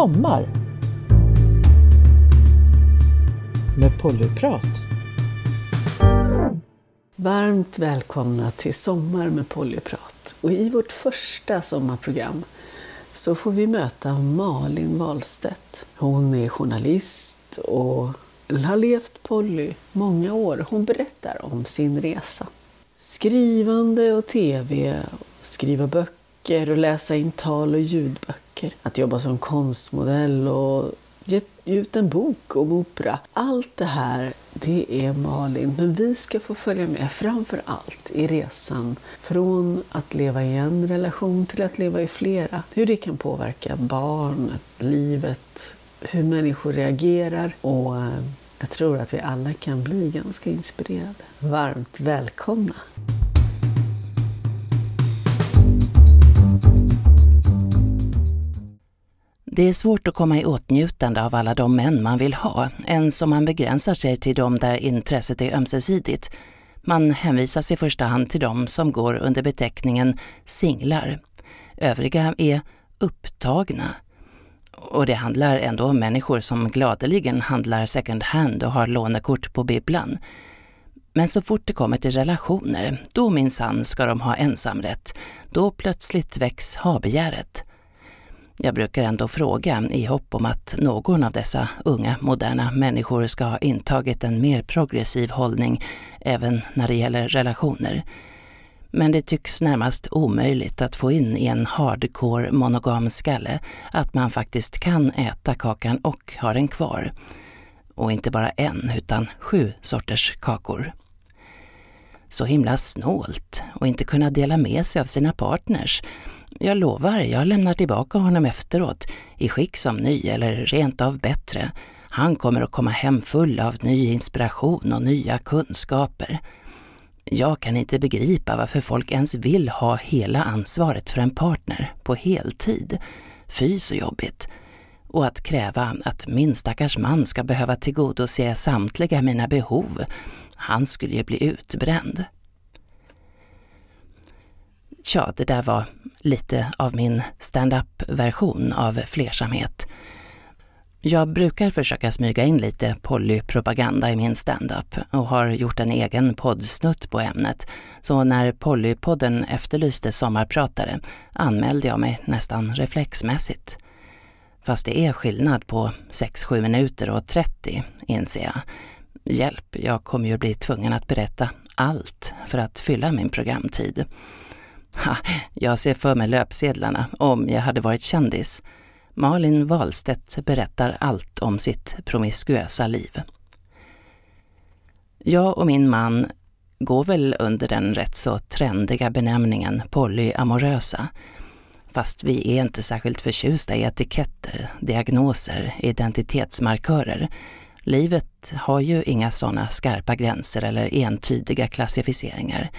Sommar med Pollyprat. Varmt välkomna till Sommar med Pollyprat. Och i vårt första sommarprogram så får vi möta Malin Wahlstedt. Hon är journalist och har levt Polly många år. Hon berättar om sin resa. Skrivande och tv, skriva böcker och läsa in tal och ljudböcker. Att jobba som konstmodell och ge ut en bok om opera. Allt det här, det är Malin. Men vi ska få följa med framför allt i resan från att leva i en relation till att leva i flera. Hur det kan påverka barnet, livet, hur människor reagerar och eh, jag tror att vi alla kan bli ganska inspirerade. Varmt välkomna! Det är svårt att komma i åtnjutande av alla de män man vill ha, ens om man begränsar sig till de där intresset är ömsesidigt. Man hänvisas i första hand till de som går under beteckningen singlar. Övriga är upptagna. Och det handlar ändå om människor som gladeligen handlar second hand och har lånekort på bibblan. Men så fort det kommer till relationer, då minsann ska de ha ensamrätt. Då plötsligt väcks ha-begäret. Jag brukar ändå fråga i hopp om att någon av dessa unga, moderna människor ska ha intagit en mer progressiv hållning även när det gäller relationer. Men det tycks närmast omöjligt att få in i en hardcore monogam skalle att man faktiskt kan äta kakan och ha den kvar. Och inte bara en, utan sju sorters kakor. Så himla snålt och inte kunna dela med sig av sina partners jag lovar, jag lämnar tillbaka honom efteråt, i skick som ny eller rent av bättre. Han kommer att komma hem full av ny inspiration och nya kunskaper. Jag kan inte begripa varför folk ens vill ha hela ansvaret för en partner på heltid. Fy så jobbigt. Och att kräva att min stackars man ska behöva tillgodose samtliga mina behov. Han skulle ju bli utbränd. Tja, det där var lite av min stand-up-version av flersamhet. Jag brukar försöka smyga in lite polypropaganda i min stand-up och har gjort en egen poddsnutt på ämnet. Så när Pollypodden efterlyste sommarpratare anmälde jag mig nästan reflexmässigt. Fast det är skillnad på 6-7 minuter och 30, inser jag. Hjälp, jag kommer ju bli tvungen att berätta allt för att fylla min programtid. Ha, jag ser för mig löpsedlarna om jag hade varit kändis. Malin Wahlstedt berättar allt om sitt promiskuösa liv. Jag och min man går väl under den rätt så trendiga benämningen polyamorösa. Fast vi är inte särskilt förtjusta i etiketter, diagnoser, identitetsmarkörer. Livet har ju inga sådana skarpa gränser eller entydiga klassificeringar.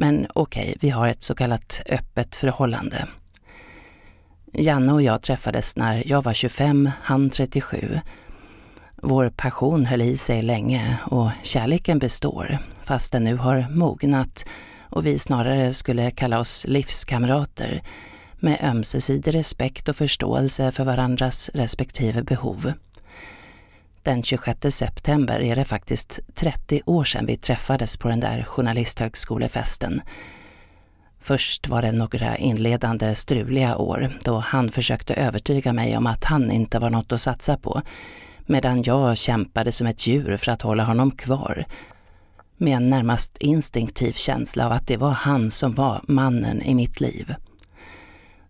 Men okej, okay, vi har ett så kallat öppet förhållande. Janne och jag träffades när jag var 25, han 37. Vår passion höll i sig länge och kärleken består, fast den nu har mognat och vi snarare skulle kalla oss livskamrater med ömsesidig respekt och förståelse för varandras respektive behov. Den 26 september är det faktiskt 30 år sedan vi träffades på den där journalisthögskolefesten. Först var det några inledande struliga år då han försökte övertyga mig om att han inte var något att satsa på, medan jag kämpade som ett djur för att hålla honom kvar med en närmast instinktiv känsla av att det var han som var mannen i mitt liv.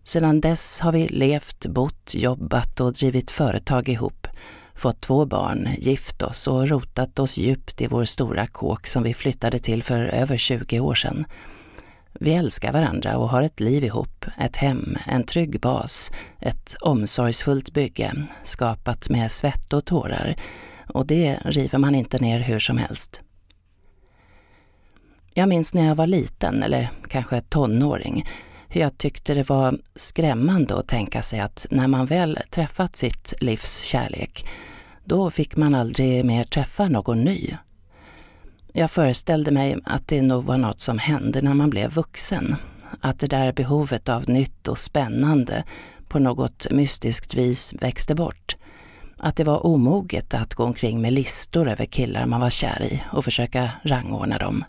Sedan dess har vi levt, bott, jobbat och drivit företag ihop fått två barn, gift oss och rotat oss djupt i vår stora kåk som vi flyttade till för över 20 år sedan. Vi älskar varandra och har ett liv ihop, ett hem, en trygg bas, ett omsorgsfullt bygge, skapat med svett och tårar. Och det river man inte ner hur som helst. Jag minns när jag var liten, eller kanske tonåring, hur jag tyckte det var skrämmande att tänka sig att när man väl träffat sitt livs kärlek då fick man aldrig mer träffa någon ny. Jag föreställde mig att det nog var något som hände när man blev vuxen. Att det där behovet av nytt och spännande på något mystiskt vis växte bort. Att det var omoget att gå omkring med listor över killar man var kär i och försöka rangordna dem.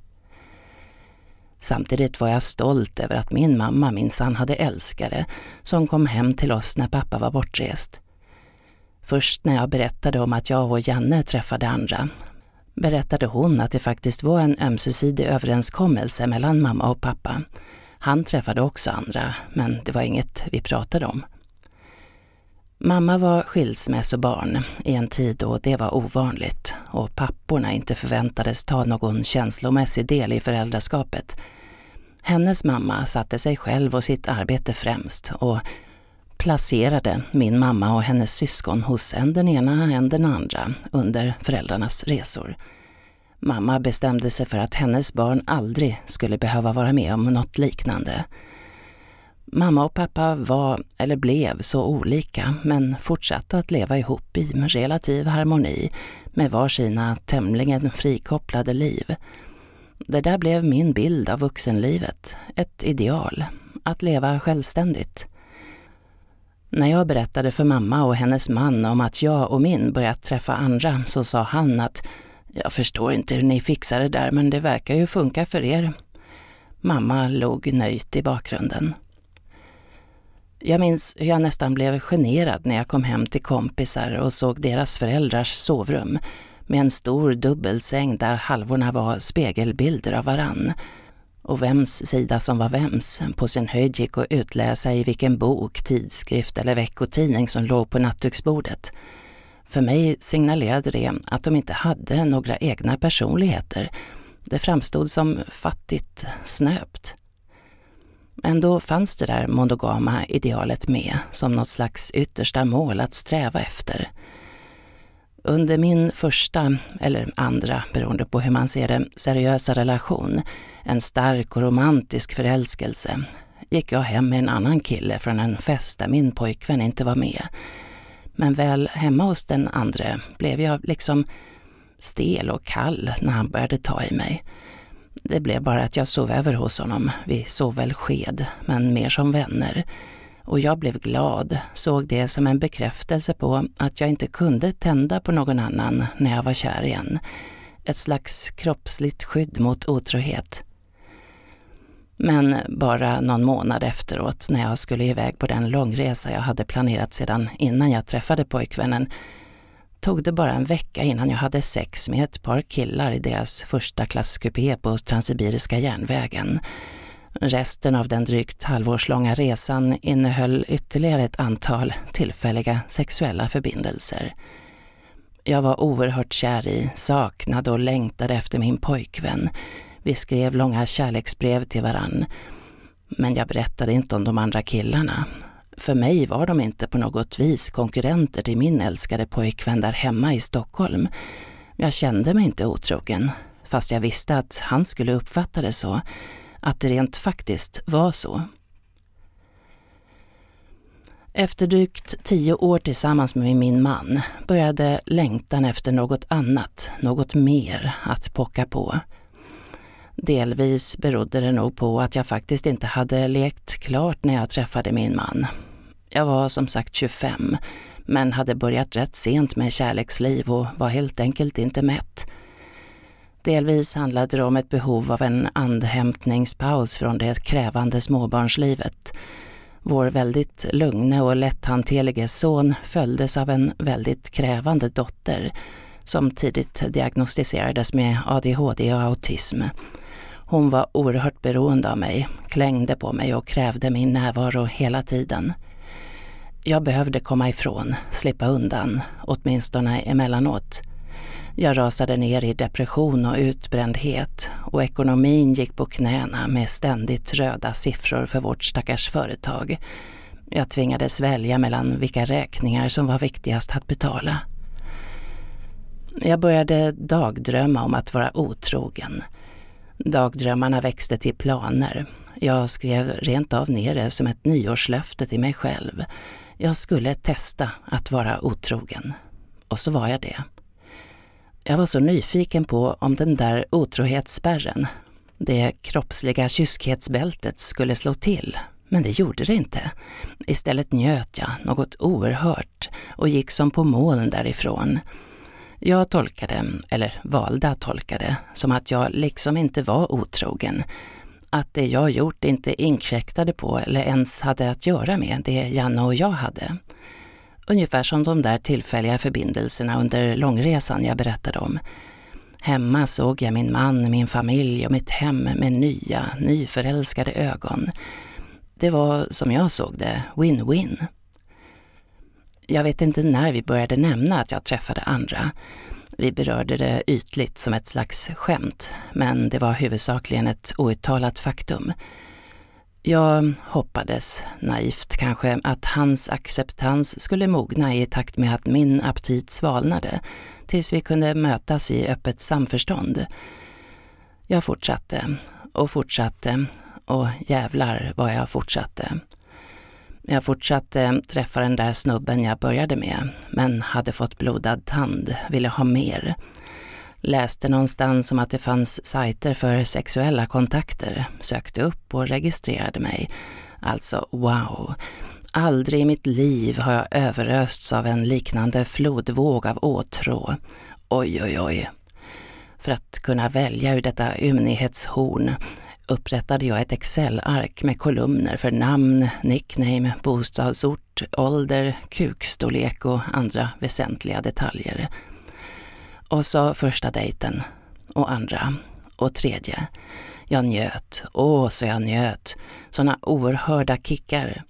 Samtidigt var jag stolt över att min mamma minsann hade älskare som kom hem till oss när pappa var bortrest. Först när jag berättade om att jag och Janne träffade andra berättade hon att det faktiskt var en ömsesidig överenskommelse mellan mamma och pappa. Han träffade också andra, men det var inget vi pratade om. Mamma var skilsmässobarn i en tid då det var ovanligt och papporna inte förväntades ta någon känslomässig del i föräldraskapet. Hennes mamma satte sig själv och sitt arbete främst och placerade min mamma och hennes syskon hos en den ena, en den andra under föräldrarnas resor. Mamma bestämde sig för att hennes barn aldrig skulle behöva vara med om något liknande. Mamma och pappa var, eller blev, så olika men fortsatte att leva ihop i relativ harmoni med var sina tämligen frikopplade liv. Det där blev min bild av vuxenlivet, ett ideal, att leva självständigt. När jag berättade för mamma och hennes man om att jag och min börjat träffa andra så sa han att jag förstår inte hur ni fixar det där men det verkar ju funka för er. Mamma log nöjt i bakgrunden. Jag minns hur jag nästan blev generad när jag kom hem till kompisar och såg deras föräldrars sovrum med en stor dubbelsäng där halvorna var spegelbilder av varann och vems sida som var vems på sin höjd gick att utläsa i vilken bok, tidskrift eller veckotidning som låg på nattduksbordet. För mig signalerade det att de inte hade några egna personligheter. Det framstod som fattigt snöpt. Ändå fanns det där monogama idealet med som något slags yttersta mål att sträva efter. Under min första, eller andra beroende på hur man ser det, seriösa relation, en stark och romantisk förälskelse, gick jag hem med en annan kille från en fest där min pojkvän inte var med. Men väl hemma hos den andre blev jag liksom stel och kall när han började ta i mig. Det blev bara att jag sov över hos honom. Vi sov väl sked, men mer som vänner. Och jag blev glad, såg det som en bekräftelse på att jag inte kunde tända på någon annan när jag var kär igen. Ett slags kroppsligt skydd mot otrohet. Men bara någon månad efteråt, när jag skulle iväg på den långresa jag hade planerat sedan innan jag träffade pojkvännen, tog det bara en vecka innan jag hade sex med ett par killar i deras första klasskupé på Transsibiriska järnvägen. Resten av den drygt halvårslånga resan innehöll ytterligare ett antal tillfälliga sexuella förbindelser. Jag var oerhört kär i, saknade och längtade efter min pojkvän. Vi skrev långa kärleksbrev till varann. Men jag berättade inte om de andra killarna. För mig var de inte på något vis konkurrenter till min älskade pojkvän där hemma i Stockholm. Jag kände mig inte otrogen, fast jag visste att han skulle uppfatta det så, att det rent faktiskt var så. Efter drygt tio år tillsammans med min man började längtan efter något annat, något mer, att pocka på. Delvis berodde det nog på att jag faktiskt inte hade lekt klart när jag träffade min man. Jag var som sagt 25, men hade börjat rätt sent med kärleksliv och var helt enkelt inte mätt. Delvis handlade det om ett behov av en andhämtningspaus från det krävande småbarnslivet. Vår väldigt lugne och lätthanterlige son följdes av en väldigt krävande dotter som tidigt diagnostiserades med ADHD och autism. Hon var oerhört beroende av mig, klängde på mig och krävde min närvaro hela tiden. Jag behövde komma ifrån, slippa undan, åtminstone emellanåt. Jag rasade ner i depression och utbrändhet och ekonomin gick på knäna med ständigt röda siffror för vårt stackars företag. Jag tvingades välja mellan vilka räkningar som var viktigast att betala. Jag började dagdrömma om att vara otrogen. Dagdrömmarna växte till planer. Jag skrev rent av ner det som ett nyårslöfte till mig själv. Jag skulle testa att vara otrogen. Och så var jag det. Jag var så nyfiken på om den där otrohetsspärren, det kroppsliga kyskhetsbältet, skulle slå till. Men det gjorde det inte. Istället njöt jag något oerhört och gick som på moln därifrån. Jag tolkade, eller valde att tolka det, som att jag liksom inte var otrogen. Att det jag gjort inte inkräktade på eller ens hade att göra med det Janne och jag hade. Ungefär som de där tillfälliga förbindelserna under långresan jag berättade om. Hemma såg jag min man, min familj och mitt hem med nya, nyförälskade ögon. Det var, som jag såg det, win-win. Jag vet inte när vi började nämna att jag träffade andra. Vi berörde det ytligt som ett slags skämt, men det var huvudsakligen ett outtalat faktum. Jag hoppades, naivt kanske, att hans acceptans skulle mogna i takt med att min aptit svalnade, tills vi kunde mötas i öppet samförstånd. Jag fortsatte och fortsatte och jävlar vad jag fortsatte. Jag fortsatte träffa den där snubben jag började med, men hade fått blodad tand, ville ha mer. Läste någonstans om att det fanns sajter för sexuella kontakter, sökte upp och registrerade mig. Alltså wow! Aldrig i mitt liv har jag överösts av en liknande flodvåg av åtrå. Oj, oj, oj. För att kunna välja ur detta ymnighetshorn upprättade jag ett Excel-ark med kolumner för namn, nickname, bostadsort, ålder, kukstorlek och andra väsentliga detaljer. Och så första dejten, och andra, och tredje. Jag njöt, åh så jag njöt, Sådana oerhörda kickar.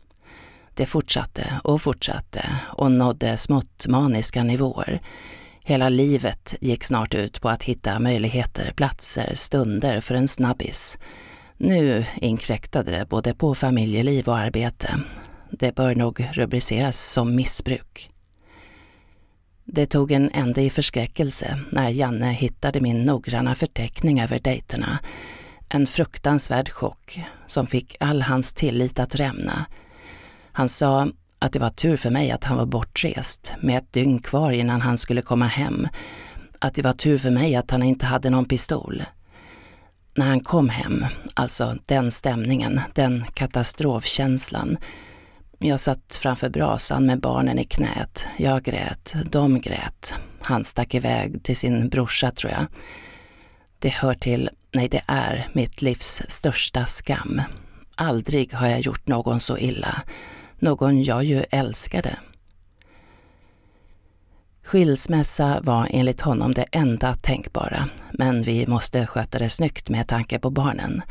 Det fortsatte och fortsatte och nådde smått maniska nivåer. Hela livet gick snart ut på att hitta möjligheter, platser, stunder för en snabbis. Nu inkräktade det både på familjeliv och arbete. Det bör nog rubriceras som missbruk. Det tog en ände i förskräckelse när Janne hittade min noggranna förteckning över dejterna. En fruktansvärd chock som fick all hans tillit att rämna. Han sa att det var tur för mig att han var bortrest med ett dygn kvar innan han skulle komma hem. Att det var tur för mig att han inte hade någon pistol. När han kom hem, alltså den stämningen, den katastrofkänslan. Jag satt framför brasan med barnen i knät. Jag grät, de grät. Han stack iväg till sin brorsa tror jag. Det hör till, nej det är, mitt livs största skam. Aldrig har jag gjort någon så illa. Någon jag ju älskade. Skilsmässa var enligt honom det enda tänkbara, men vi måste sköta det snyggt med tanke på barnen.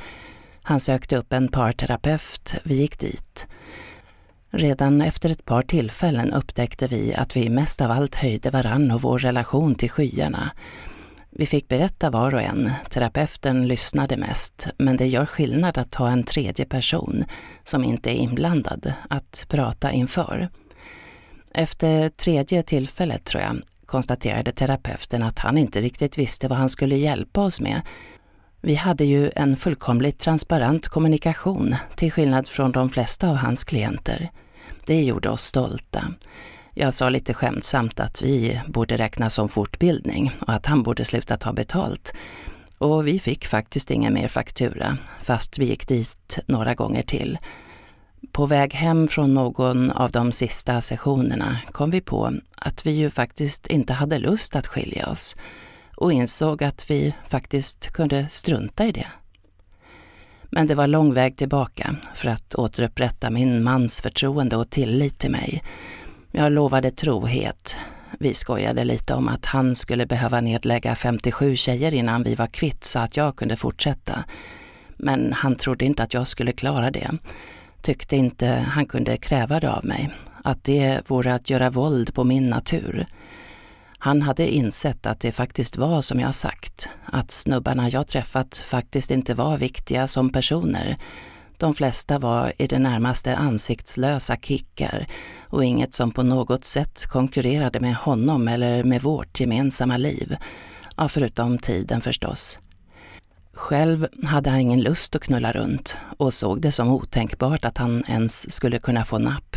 Han sökte upp en parterapeut, vi gick dit. Redan efter ett par tillfällen upptäckte vi att vi mest av allt höjde varann och vår relation till skyarna. Vi fick berätta var och en, terapeuten lyssnade mest, men det gör skillnad att ha en tredje person, som inte är inblandad, att prata inför. Efter tredje tillfället, tror jag, konstaterade terapeuten att han inte riktigt visste vad han skulle hjälpa oss med. Vi hade ju en fullkomligt transparent kommunikation, till skillnad från de flesta av hans klienter. Det gjorde oss stolta. Jag sa lite skämtsamt att vi borde räknas som fortbildning och att han borde sluta ta betalt. Och vi fick faktiskt ingen mer faktura, fast vi gick dit några gånger till. På väg hem från någon av de sista sessionerna kom vi på att vi ju faktiskt inte hade lust att skilja oss och insåg att vi faktiskt kunde strunta i det. Men det var lång väg tillbaka för att återupprätta min mans förtroende och tillit till mig. Jag lovade trohet. Vi skojade lite om att han skulle behöva nedlägga 57 tjejer innan vi var kvitt så att jag kunde fortsätta. Men han trodde inte att jag skulle klara det tyckte inte han kunde kräva det av mig, att det vore att göra våld på min natur. Han hade insett att det faktiskt var som jag sagt, att snubbarna jag träffat faktiskt inte var viktiga som personer. De flesta var i det närmaste ansiktslösa kickar och inget som på något sätt konkurrerade med honom eller med vårt gemensamma liv. Ja, förutom tiden förstås. Själv hade han ingen lust att knulla runt och såg det som otänkbart att han ens skulle kunna få napp.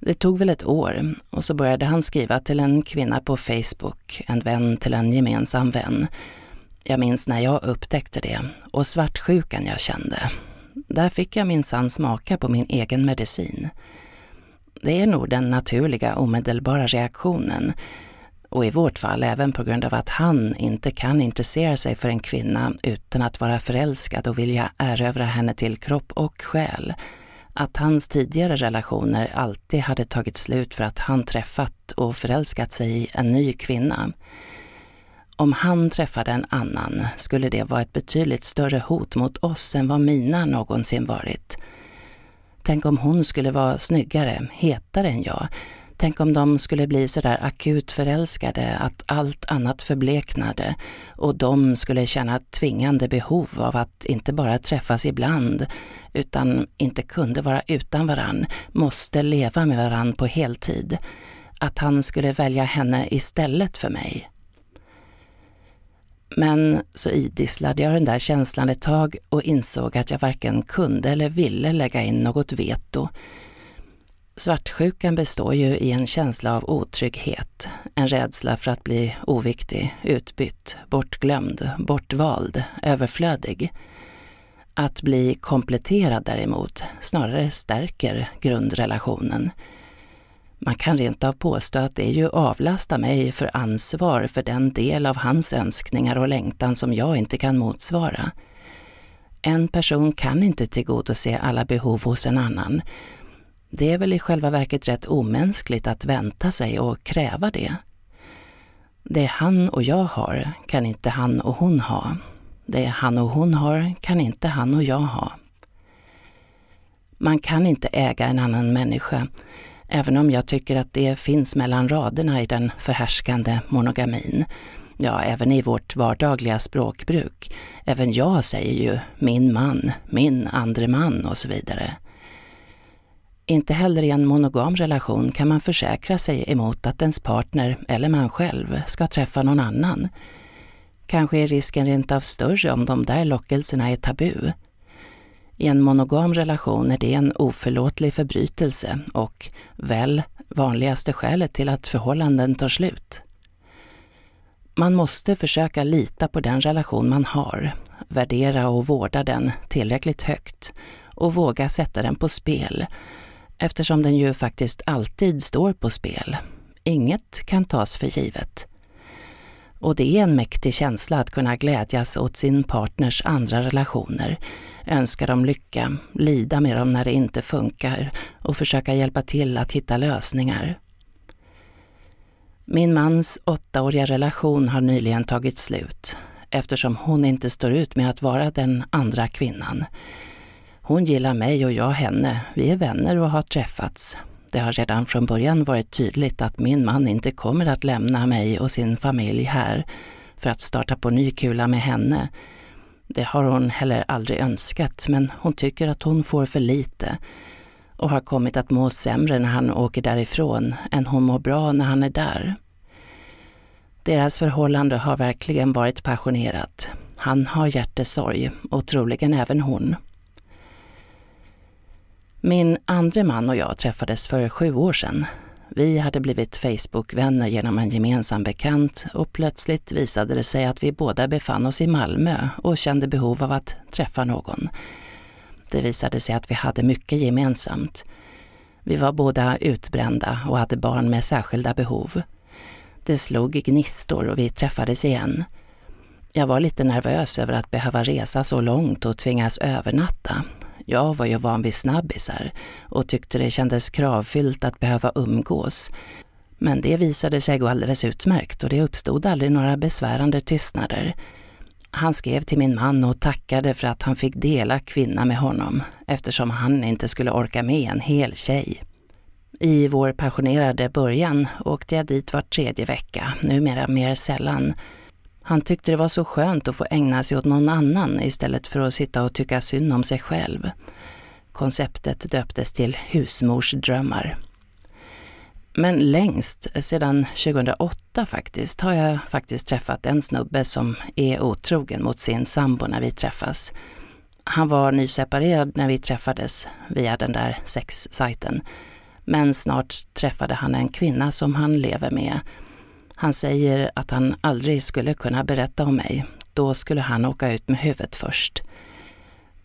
Det tog väl ett år och så började han skriva till en kvinna på Facebook, en vän till en gemensam vän. Jag minns när jag upptäckte det och svartsjukan jag kände. där fick jag minsann smaka på min egen medicin. Det är nog den naturliga omedelbara reaktionen och i vårt fall även på grund av att han inte kan intressera sig för en kvinna utan att vara förälskad och vilja erövra henne till kropp och själ. Att hans tidigare relationer alltid hade tagit slut för att han träffat och förälskat sig i en ny kvinna. Om han träffade en annan skulle det vara ett betydligt större hot mot oss än vad mina någonsin varit. Tänk om hon skulle vara snyggare, hetare än jag. Tänk om de skulle bli så där akut förälskade att allt annat förbleknade och de skulle känna tvingande behov av att inte bara träffas ibland utan inte kunde vara utan varann, måste leva med varann på heltid. Att han skulle välja henne istället för mig. Men så idisslade jag den där känslan ett tag och insåg att jag varken kunde eller ville lägga in något veto. Svartsjukan består ju i en känsla av otrygghet, en rädsla för att bli oviktig, utbytt, bortglömd, bortvald, överflödig. Att bli kompletterad däremot snarare stärker grundrelationen. Man kan rent av påstå att det ju avlastar mig för ansvar för den del av hans önskningar och längtan som jag inte kan motsvara. En person kan inte tillgodose alla behov hos en annan. Det är väl i själva verket rätt omänskligt att vänta sig och kräva det. Det han och jag har kan inte han och hon ha. Det han och hon har kan inte han och jag ha. Man kan inte äga en annan människa Även om jag tycker att det finns mellan raderna i den förhärskande monogamin. Ja, även i vårt vardagliga språkbruk. Även jag säger ju min man, min andre man och så vidare. Inte heller i en monogam relation kan man försäkra sig emot att ens partner, eller man själv, ska träffa någon annan. Kanske är risken rent av större om de där lockelserna är tabu. I en monogam relation är det en oförlåtlig förbrytelse och, väl, vanligaste skälet till att förhållanden tar slut. Man måste försöka lita på den relation man har, värdera och vårda den tillräckligt högt och våga sätta den på spel, eftersom den ju faktiskt alltid står på spel. Inget kan tas för givet. Och det är en mäktig känsla att kunna glädjas åt sin partners andra relationer, önska dem lycka, lida med dem när det inte funkar och försöka hjälpa till att hitta lösningar. Min mans åttaåriga relation har nyligen tagit slut eftersom hon inte står ut med att vara den andra kvinnan. Hon gillar mig och jag henne, vi är vänner och har träffats. Det har redan från början varit tydligt att min man inte kommer att lämna mig och sin familj här för att starta på ny kula med henne. Det har hon heller aldrig önskat, men hon tycker att hon får för lite och har kommit att må sämre när han åker därifrån än hon mår bra när han är där. Deras förhållande har verkligen varit passionerat. Han har hjärtesorg och troligen även hon. Min andre man och jag träffades för sju år sedan. Vi hade blivit Facebook-vänner genom en gemensam bekant och plötsligt visade det sig att vi båda befann oss i Malmö och kände behov av att träffa någon. Det visade sig att vi hade mycket gemensamt. Vi var båda utbrända och hade barn med särskilda behov. Det slog gnistor och vi träffades igen. Jag var lite nervös över att behöva resa så långt och tvingas övernatta jag var ju van vid snabbisar och tyckte det kändes kravfyllt att behöva umgås. Men det visade sig gå alldeles utmärkt och det uppstod aldrig några besvärande tystnader. Han skrev till min man och tackade för att han fick dela kvinna med honom eftersom han inte skulle orka med en hel tjej. I vår passionerade början åkte jag dit var tredje vecka, numera mer sällan, han tyckte det var så skönt att få ägna sig åt någon annan istället för att sitta och tycka synd om sig själv. Konceptet döptes till husmorsdrömmar. Men längst, sedan 2008 faktiskt, har jag faktiskt träffat en snubbe som är otrogen mot sin sambo när vi träffas. Han var nyseparerad när vi träffades via den där sexsajten. Men snart träffade han en kvinna som han lever med han säger att han aldrig skulle kunna berätta om mig. Då skulle han åka ut med huvudet först.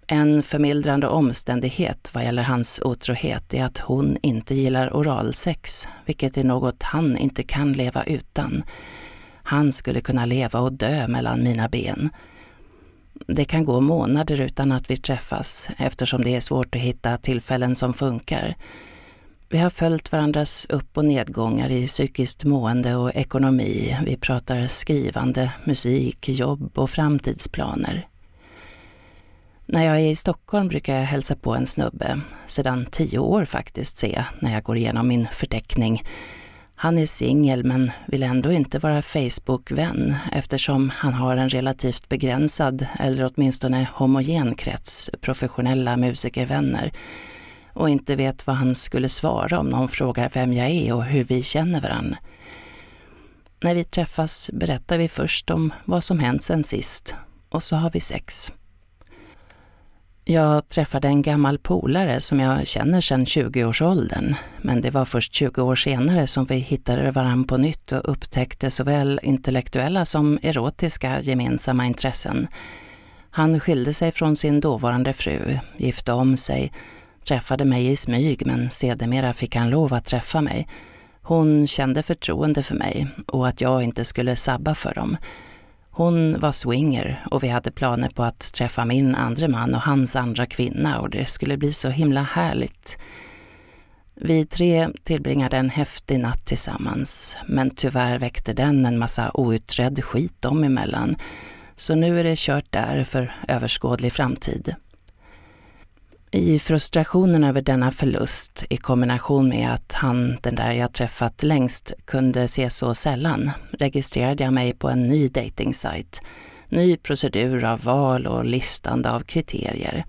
En förmildrande omständighet vad gäller hans otrohet är att hon inte gillar oralsex, vilket är något han inte kan leva utan. Han skulle kunna leva och dö mellan mina ben. Det kan gå månader utan att vi träffas eftersom det är svårt att hitta tillfällen som funkar. Vi har följt varandras upp och nedgångar i psykiskt mående och ekonomi. Vi pratar skrivande, musik, jobb och framtidsplaner. När jag är i Stockholm brukar jag hälsa på en snubbe, sedan tio år faktiskt, ser jag när jag går igenom min förteckning. Han är singel men vill ändå inte vara Facebook-vän eftersom han har en relativt begränsad, eller åtminstone homogen krets professionella musikervänner och inte vet vad han skulle svara om någon frågar vem jag är och hur vi känner varann. När vi träffas berättar vi först om vad som hänt sen sist och så har vi sex. Jag träffade en gammal polare som jag känner sedan 20-årsåldern, men det var först 20 år senare som vi hittade varann på nytt och upptäckte såväl intellektuella som erotiska gemensamma intressen. Han skilde sig från sin dåvarande fru, gifte om sig, träffade mig i smyg men sedermera fick han lov att träffa mig. Hon kände förtroende för mig och att jag inte skulle sabba för dem. Hon var swinger och vi hade planer på att träffa min andra man och hans andra kvinna och det skulle bli så himla härligt. Vi tre tillbringade en häftig natt tillsammans, men tyvärr väckte den en massa outredd skit dem emellan. Så nu är det kört där för överskådlig framtid. I frustrationen över denna förlust i kombination med att han, den där jag träffat längst, kunde se så sällan, registrerade jag mig på en ny datingsajt. Ny procedur av val och listande av kriterier.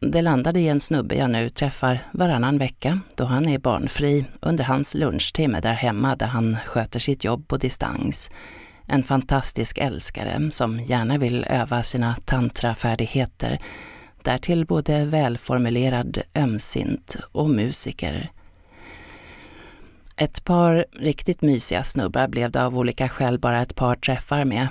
Det landade i en snubbe jag nu träffar varannan vecka då han är barnfri under hans lunchtimme där hemma där han sköter sitt jobb på distans. En fantastisk älskare som gärna vill öva sina tantrafärdigheter därtill både välformulerad, ömsint och musiker. Ett par riktigt mysiga snubbar blev det av olika skäl bara ett par träffar med.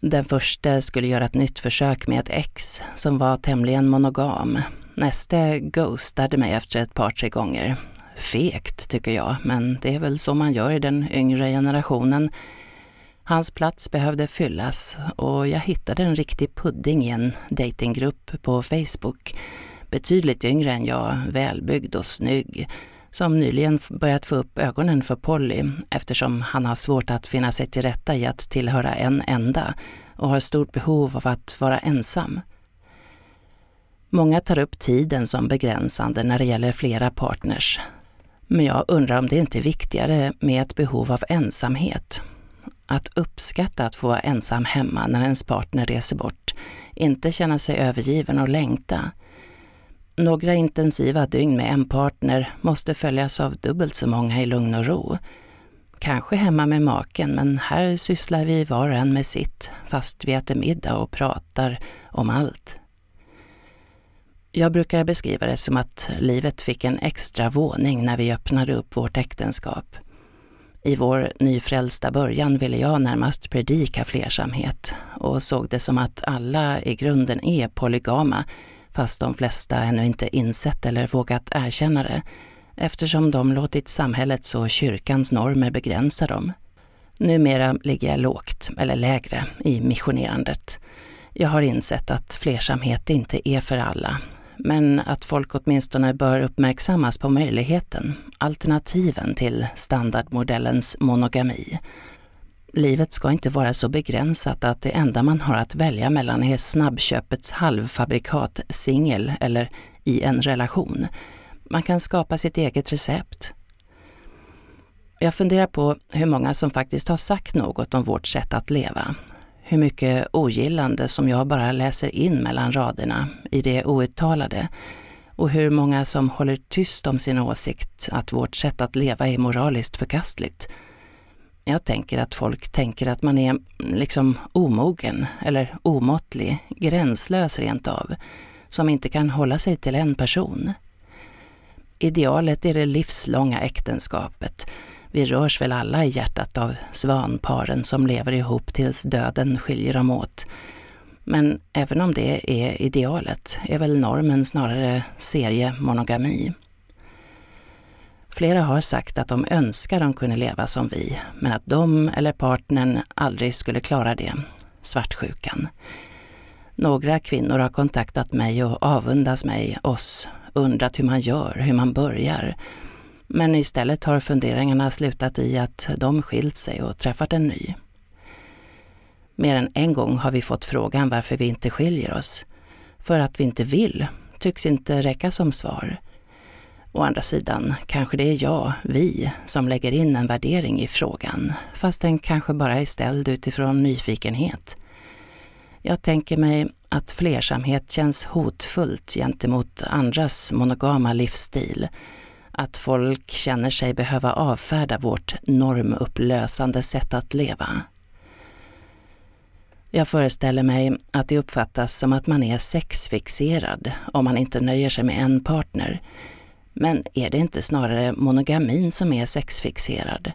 Den första skulle göra ett nytt försök med ett ex som var tämligen monogam. Nästa ghostade mig efter ett par, tre gånger. Fekt, tycker jag, men det är väl så man gör i den yngre generationen. Hans plats behövde fyllas och jag hittade en riktig pudding i en datinggrupp på Facebook. Betydligt yngre än jag, välbyggd och snygg, som nyligen börjat få upp ögonen för Polly eftersom han har svårt att finna sig till rätta i att tillhöra en enda och har stort behov av att vara ensam. Många tar upp tiden som begränsande när det gäller flera partners. Men jag undrar om det inte är viktigare med ett behov av ensamhet att uppskatta att få vara ensam hemma när ens partner reser bort, inte känna sig övergiven och längta. Några intensiva dygn med en partner måste följas av dubbelt så många i lugn och ro. Kanske hemma med maken, men här sysslar vi var och en med sitt, fast vi äter middag och pratar om allt. Jag brukar beskriva det som att livet fick en extra våning när vi öppnade upp vårt äktenskap. I vår nyfrälsta början ville jag närmast predika flersamhet och såg det som att alla i grunden är polygama, fast de flesta ännu inte insett eller vågat erkänna det, eftersom de låtit samhällets och kyrkans normer begränsa dem. Numera ligger jag lågt, eller lägre, i missionerandet. Jag har insett att flersamhet inte är för alla men att folk åtminstone bör uppmärksammas på möjligheten, alternativen till standardmodellens monogami. Livet ska inte vara så begränsat att det enda man har att välja mellan är snabbköpets halvfabrikat, singel eller i en relation. Man kan skapa sitt eget recept. Jag funderar på hur många som faktiskt har sagt något om vårt sätt att leva, hur mycket ogillande som jag bara läser in mellan raderna i det outtalade och hur många som håller tyst om sin åsikt att vårt sätt att leva är moraliskt förkastligt. Jag tänker att folk tänker att man är mm, liksom omogen eller omåttlig, gränslös rent av, som inte kan hålla sig till en person. Idealet är det livslånga äktenskapet vi rörs väl alla i hjärtat av svanparen som lever ihop tills döden skiljer dem åt. Men även om det är idealet är väl normen snarare seriemonogami. Flera har sagt att de önskar de kunde leva som vi, men att de eller partnern aldrig skulle klara det. Svartsjukan. Några kvinnor har kontaktat mig och avundas mig, oss, undrat hur man gör, hur man börjar. Men istället har funderingarna slutat i att de skilt sig och träffat en ny. Mer än en gång har vi fått frågan varför vi inte skiljer oss. För att vi inte vill, tycks inte räcka som svar. Å andra sidan kanske det är jag, vi, som lägger in en värdering i frågan, fast den kanske bara är ställd utifrån nyfikenhet. Jag tänker mig att flersamhet känns hotfullt gentemot andras monogama livsstil. Att folk känner sig behöva avfärda vårt normupplösande sätt att leva. Jag föreställer mig att det uppfattas som att man är sexfixerad om man inte nöjer sig med en partner. Men är det inte snarare monogamin som är sexfixerad?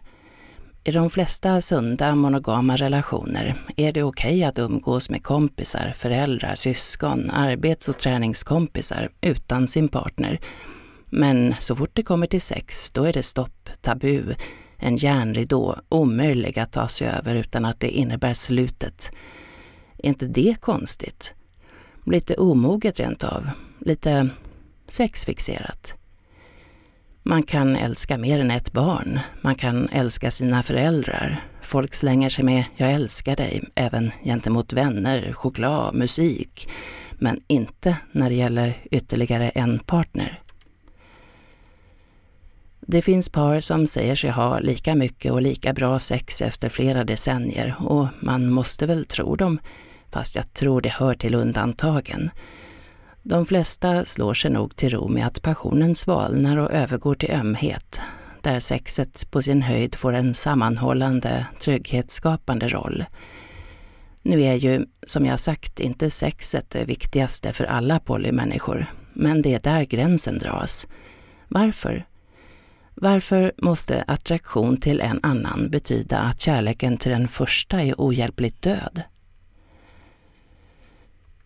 I de flesta sunda monogama relationer är det okej okay att umgås med kompisar, föräldrar, syskon, arbets och träningskompisar utan sin partner. Men så fort det kommer till sex, då är det stopp, tabu, en järnridå, omöjlig att ta sig över utan att det innebär slutet. Är inte det konstigt? Lite omoget rent av. Lite sexfixerat. Man kan älska mer än ett barn. Man kan älska sina föräldrar. Folk slänger sig med ”jag älskar dig” även gentemot vänner, choklad, musik. Men inte när det gäller ytterligare en partner. Det finns par som säger sig ha lika mycket och lika bra sex efter flera decennier och man måste väl tro dem, fast jag tror det hör till undantagen. De flesta slår sig nog till ro med att passionen svalnar och övergår till ömhet, där sexet på sin höjd får en sammanhållande, trygghetsskapande roll. Nu är ju, som jag sagt, inte sexet det viktigaste för alla polymänniskor, men det är där gränsen dras. Varför? Varför måste attraktion till en annan betyda att kärleken till den första är ohjälpligt död?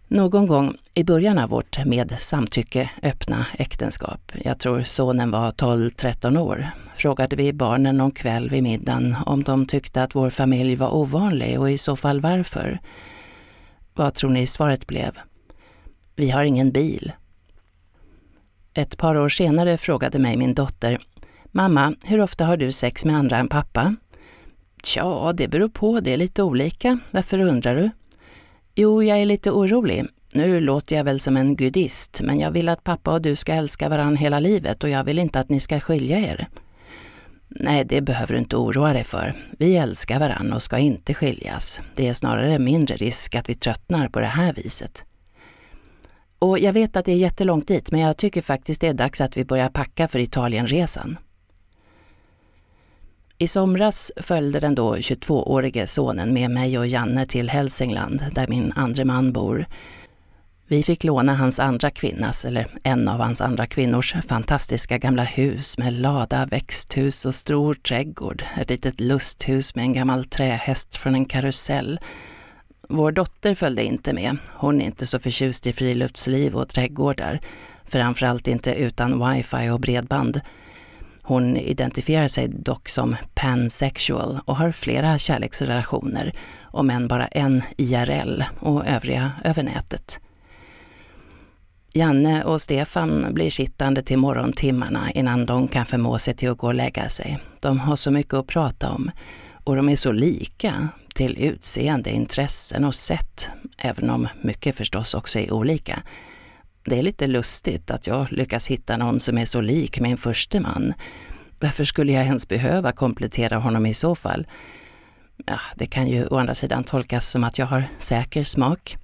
Någon gång i början av vårt med samtycke öppna äktenskap, jag tror sonen var 12-13 år, frågade vi barnen någon kväll vid middagen om de tyckte att vår familj var ovanlig och i så fall varför. Vad tror ni svaret blev? Vi har ingen bil. Ett par år senare frågade mig min dotter, Mamma, hur ofta har du sex med andra än pappa? Tja, det beror på, det är lite olika. Varför undrar du? Jo, jag är lite orolig. Nu låter jag väl som en gudist, men jag vill att pappa och du ska älska varandra hela livet och jag vill inte att ni ska skilja er. Nej, det behöver du inte oroa dig för. Vi älskar varandra och ska inte skiljas. Det är snarare mindre risk att vi tröttnar på det här viset. Och jag vet att det är jättelångt dit, men jag tycker faktiskt det är dags att vi börjar packa för Italienresan. I somras följde den då 22-årige sonen med mig och Janne till Hälsingland, där min andre man bor. Vi fick låna hans andra kvinnas, eller en av hans andra kvinnors, fantastiska gamla hus med lada, växthus och stor trädgård, ett litet lusthus med en gammal trähäst från en karusell. Vår dotter följde inte med. Hon är inte så förtjust i friluftsliv och trädgårdar, framförallt inte utan wifi och bredband. Hon identifierar sig dock som pansexual och har flera kärleksrelationer, om än bara en IRL och övriga över nätet. Janne och Stefan blir sittande till morgontimmarna innan de kan förmå sig till att gå och lägga sig. De har så mycket att prata om och de är så lika till utseende, intressen och sätt, även om mycket förstås också är olika. Det är lite lustigt att jag lyckas hitta någon som är så lik min förste man. Varför skulle jag ens behöva komplettera honom i så fall? Ja, det kan ju å andra sidan tolkas som att jag har säker smak.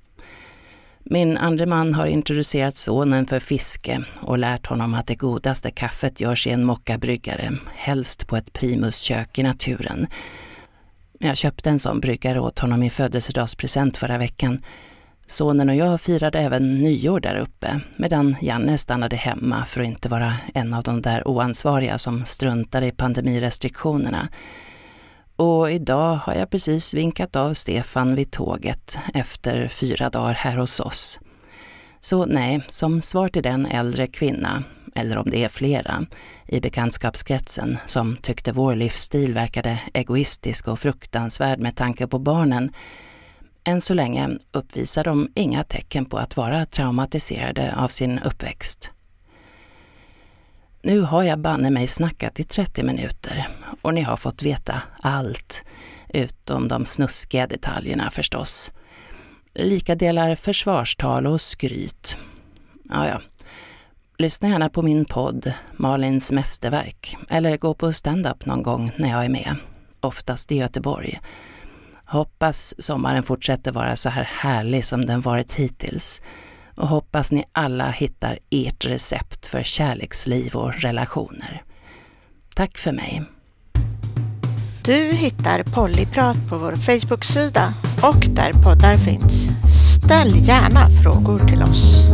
Min andre man har introducerat sonen för fiske och lärt honom att det godaste kaffet görs i en mockabryggare, helst på ett primuskök i naturen. Jag köpte en sån bryggare åt honom i födelsedagspresent förra veckan Sonen och jag firade även nyår där uppe, medan Janne stannade hemma för att inte vara en av de där oansvariga som struntade i pandemirestriktionerna. Och Och idag har jag precis vinkat av Stefan vid tåget efter fyra dagar här hos oss. Så nej, som svar till den äldre kvinna, eller om det är flera, i bekantskapskretsen som tyckte vår livsstil verkade egoistisk och fruktansvärd med tanke på barnen. Än så länge uppvisar de inga tecken på att vara traumatiserade av sin uppväxt. Nu har jag banne mig snackat i 30 minuter och ni har fått veta allt, utom de snuskiga detaljerna förstås. Lika delar försvarstal och skryt. Ja, ja. Lyssna gärna på min podd, Malins mästerverk, eller gå på stand-up någon gång när jag är med, oftast i Göteborg. Hoppas sommaren fortsätter vara så här härlig som den varit hittills och hoppas ni alla hittar ert recept för kärleksliv och relationer. Tack för mig. Du hittar Pollyprat på vår Facebook-sida och där poddar finns. Ställ gärna frågor till oss.